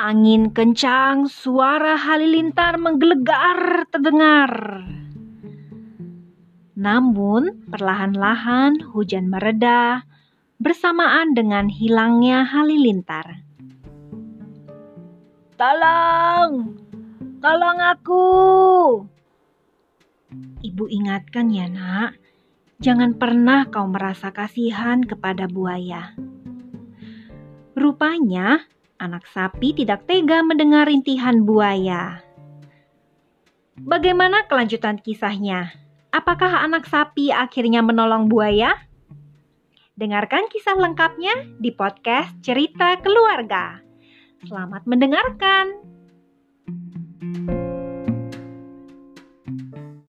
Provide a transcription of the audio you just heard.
Angin kencang, suara halilintar menggelegar terdengar. Namun, perlahan-lahan hujan mereda bersamaan dengan hilangnya halilintar. Tolong! Tolong aku! Ibu ingatkan ya nak, jangan pernah kau merasa kasihan kepada buaya. Rupanya, anak sapi tidak tega mendengar rintihan buaya. Bagaimana kelanjutan kisahnya? Apakah anak sapi akhirnya menolong buaya? Dengarkan kisah lengkapnya di podcast Cerita Keluarga. Selamat mendengarkan.